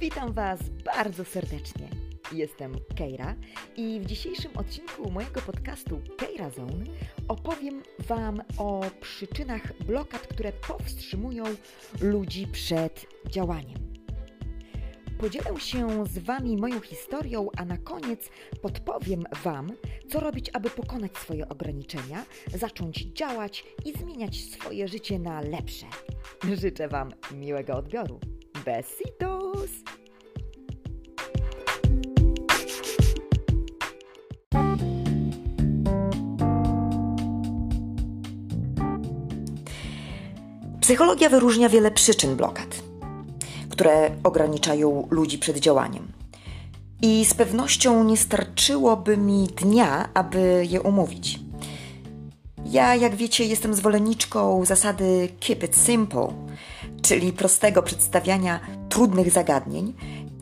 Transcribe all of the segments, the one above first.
Witam Was bardzo serdecznie. Jestem Keira i w dzisiejszym odcinku mojego podcastu Keira Zone opowiem Wam o przyczynach blokad, które powstrzymują ludzi przed działaniem. Podzielę się z Wami moją historią, a na koniec podpowiem Wam, co robić, aby pokonać swoje ograniczenia, zacząć działać i zmieniać swoje życie na lepsze. Życzę Wam miłego odbioru. Besitos! Psychologia wyróżnia wiele przyczyn blokad, które ograniczają ludzi przed działaniem. I z pewnością nie starczyłoby mi dnia, aby je umówić. Ja, jak wiecie, jestem zwolenniczką zasady keep it simple, czyli prostego przedstawiania trudnych zagadnień,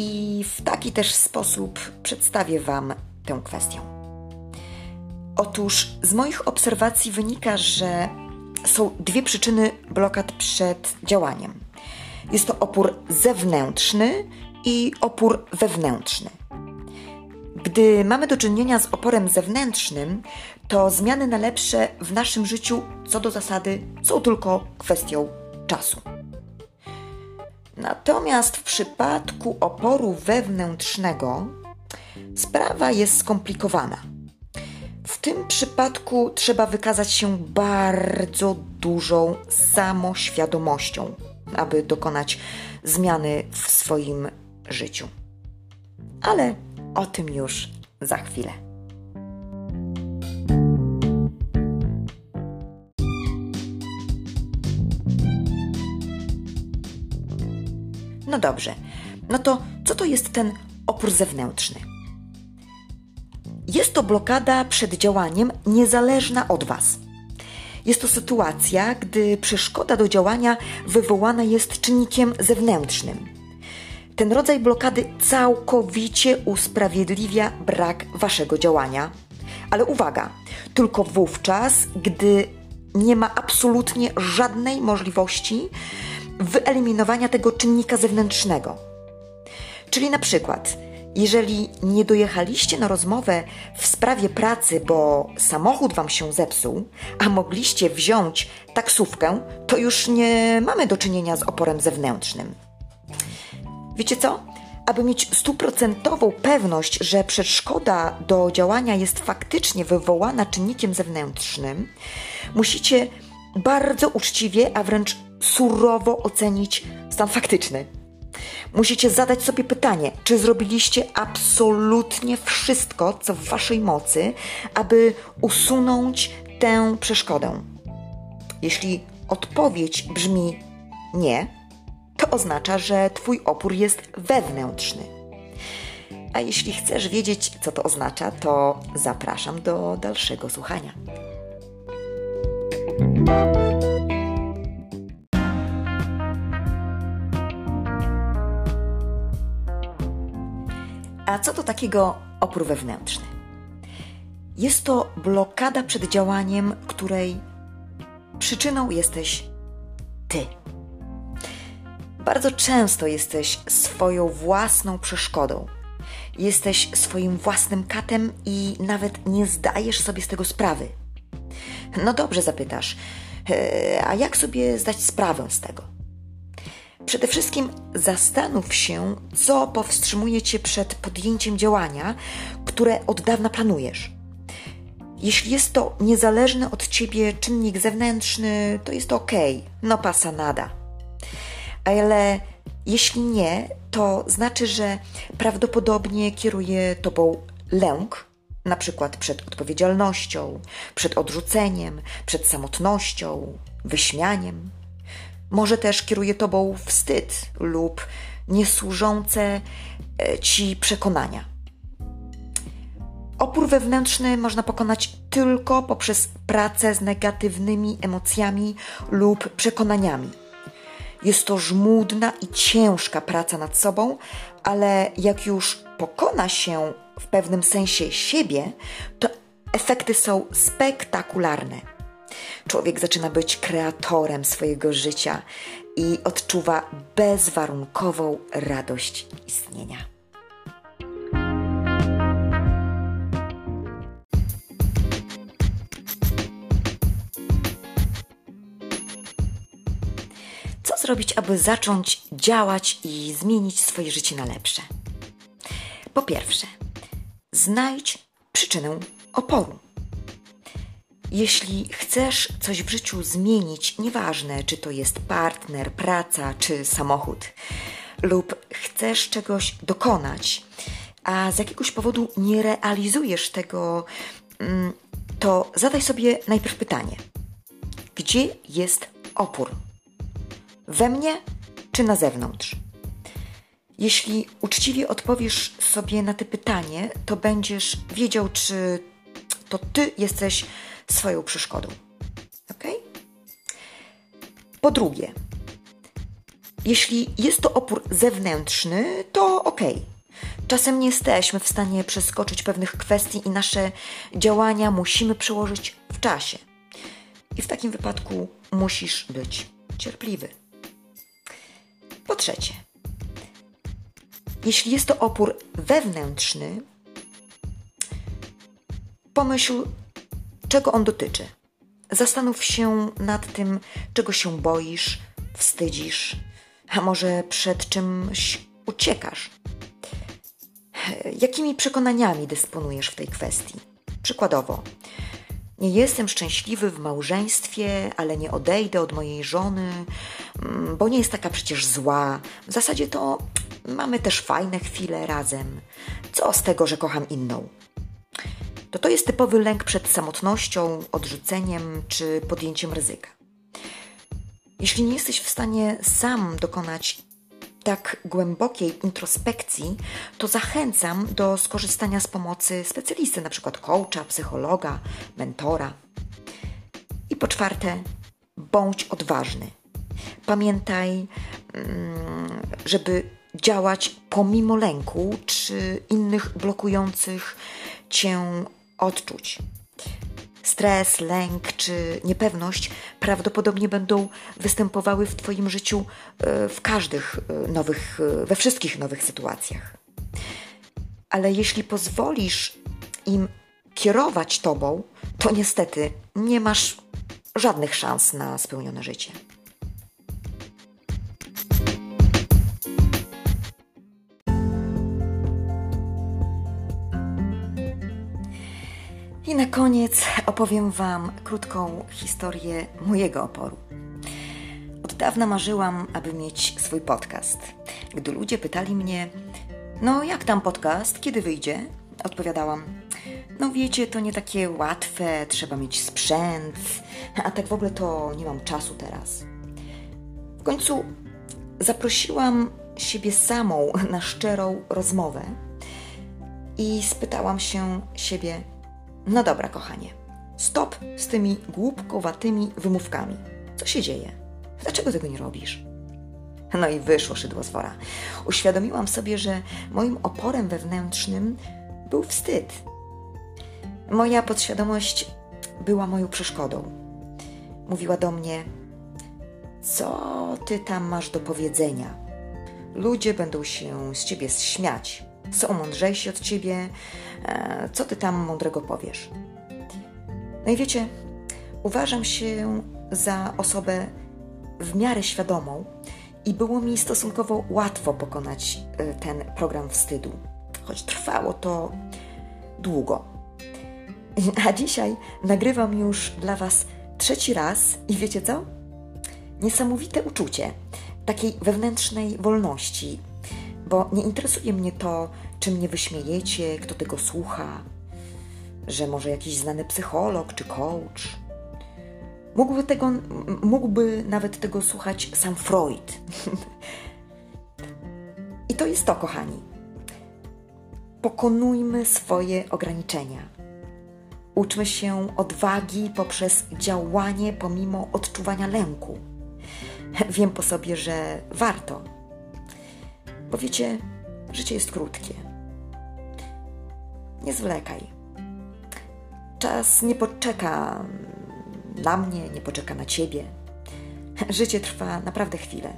i w taki też sposób przedstawię Wam tę kwestię. Otóż z moich obserwacji wynika, że są dwie przyczyny blokad przed działaniem. Jest to opór zewnętrzny i opór wewnętrzny. Gdy mamy do czynienia z oporem zewnętrznym, to zmiany na lepsze w naszym życiu co do zasady są tylko kwestią czasu. Natomiast w przypadku oporu wewnętrznego sprawa jest skomplikowana. W tym przypadku trzeba wykazać się bardzo dużą samoświadomością, aby dokonać zmiany w swoim życiu. Ale o tym już za chwilę. No dobrze, no to co to jest ten opór zewnętrzny? Jest to blokada przed działaniem niezależna od Was. Jest to sytuacja, gdy przeszkoda do działania wywołana jest czynnikiem zewnętrznym. Ten rodzaj blokady całkowicie usprawiedliwia brak Waszego działania. Ale uwaga, tylko wówczas, gdy nie ma absolutnie żadnej możliwości wyeliminowania tego czynnika zewnętrznego. Czyli na przykład, jeżeli nie dojechaliście na rozmowę w sprawie pracy, bo samochód wam się zepsuł, a mogliście wziąć taksówkę, to już nie mamy do czynienia z oporem zewnętrznym. Wiecie co? Aby mieć stuprocentową pewność, że przeszkoda do działania jest faktycznie wywołana czynnikiem zewnętrznym, musicie bardzo uczciwie, a wręcz surowo ocenić stan faktyczny. Musicie zadać sobie pytanie, czy zrobiliście absolutnie wszystko, co w waszej mocy, aby usunąć tę przeszkodę. Jeśli odpowiedź brzmi nie, to oznacza, że twój opór jest wewnętrzny. A jeśli chcesz wiedzieć, co to oznacza, to zapraszam do dalszego słuchania. A co to takiego opór wewnętrzny? Jest to blokada przed działaniem, której przyczyną jesteś ty. Bardzo często jesteś swoją własną przeszkodą. Jesteś swoim własnym katem i nawet nie zdajesz sobie z tego sprawy. No dobrze, zapytasz, e, a jak sobie zdać sprawę z tego? Przede wszystkim zastanów się, co powstrzymuje cię przed podjęciem działania, które od dawna planujesz. Jeśli jest to niezależny od ciebie czynnik zewnętrzny, to jest ok, no pasa nada. Ale jeśli nie, to znaczy, że prawdopodobnie kieruje tobą lęk, na przykład przed odpowiedzialnością, przed odrzuceniem, przed samotnością, wyśmianiem. Może też kieruje tobą wstyd lub niesłużące e, ci przekonania. Opór wewnętrzny można pokonać tylko poprzez pracę z negatywnymi emocjami lub przekonaniami. Jest to żmudna i ciężka praca nad sobą, ale jak już pokona się w pewnym sensie siebie, to efekty są spektakularne. Człowiek zaczyna być kreatorem swojego życia i odczuwa bezwarunkową radość istnienia. Co zrobić, aby zacząć działać i zmienić swoje życie na lepsze? Po pierwsze, znajdź przyczynę oporu. Jeśli chcesz coś w życiu zmienić, nieważne czy to jest partner, praca czy samochód, lub chcesz czegoś dokonać, a z jakiegoś powodu nie realizujesz tego, mm, to zadaj sobie najpierw pytanie: gdzie jest opór? We mnie czy na zewnątrz? Jeśli uczciwie odpowiesz sobie na to pytanie, to będziesz wiedział, czy to ty jesteś swoją przeszkodą. Ok? Po drugie, jeśli jest to opór zewnętrzny, to ok. Czasem nie jesteśmy w stanie przeskoczyć pewnych kwestii i nasze działania musimy przełożyć w czasie. I w takim wypadku musisz być cierpliwy. Po trzecie, jeśli jest to opór wewnętrzny, pomyśl, czego on dotyczy. Zastanów się nad tym, czego się boisz, wstydzisz, a może przed czymś uciekasz. Jakimi przekonaniami dysponujesz w tej kwestii? Przykładowo, nie jestem szczęśliwy w małżeństwie, ale nie odejdę od mojej żony, mm, bo nie jest taka przecież zła. W zasadzie to mamy też fajne chwile razem. Co z tego, że kocham inną? To to jest typowy lęk przed samotnością, odrzuceniem czy podjęciem ryzyka. Jeśli nie jesteś w stanie sam dokonać tak głębokiej introspekcji, to zachęcam do skorzystania z pomocy specjalisty, np. coacha, psychologa, mentora. I po czwarte, bądź odważny. Pamiętaj, mm, żeby działać pomimo lęku czy innych blokujących cię odczuć. Stres, lęk czy niepewność prawdopodobnie będą występowały w Twoim życiu e, w każdych e, nowych, e, we wszystkich nowych sytuacjach. Ale jeśli pozwolisz im kierować Tobą, to niestety nie masz żadnych szans na spełnione życie. I na koniec opowiem Wam krótką historię mojego oporu. Od dawna marzyłam, aby mieć swój podcast. Gdy ludzie pytali mnie, no jak tam podcast, kiedy wyjdzie? Odpowiadałam, no wiecie, to nie takie łatwe, trzeba mieć sprzęt, a tak w ogóle to nie mam czasu teraz. W końcu zaprosiłam siebie samą na szczerą rozmowę i spytałam się siebie, no dobra, kochanie. Stop z tymi głupkowatymi wymówkami. Co się dzieje? Dlaczego tego nie robisz? No i wyszło szydło z wora. Uświadomiłam sobie, że moim oporem wewnętrznym był wstyd. Moja podświadomość była moją przeszkodą. Mówiła do mnie: Co ty tam masz do powiedzenia? Ludzie będą się z ciebie śmiać są mądrzejsi od ciebie, e, co ty tam mądrego powiesz. No i wiecie, uważam się za osobę w miarę świadomą i było mi stosunkowo łatwo pokonać e, ten program wstydu, choć trwało to długo. A dzisiaj nagrywam już dla Was trzeci raz i wiecie co? Niesamowite uczucie takiej wewnętrznej wolności, bo nie interesuje mnie to, czy mnie wyśmiejecie, kto tego słucha, że może jakiś znany psycholog czy coach. Mógłby, tego, mógłby nawet tego słuchać sam Freud. I to jest to, kochani. Pokonujmy swoje ograniczenia. Uczmy się odwagi poprzez działanie pomimo odczuwania lęku. Wiem po sobie, że warto bo wiecie, życie jest krótkie. Nie zwlekaj. Czas nie poczeka na mnie, nie poczeka na ciebie. Życie trwa naprawdę chwilę.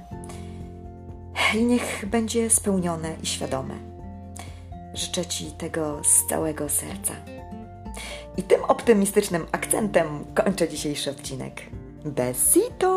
I niech będzie spełnione i świadome. Życzę Ci tego z całego serca. I tym optymistycznym akcentem kończę dzisiejszy odcinek. Besito!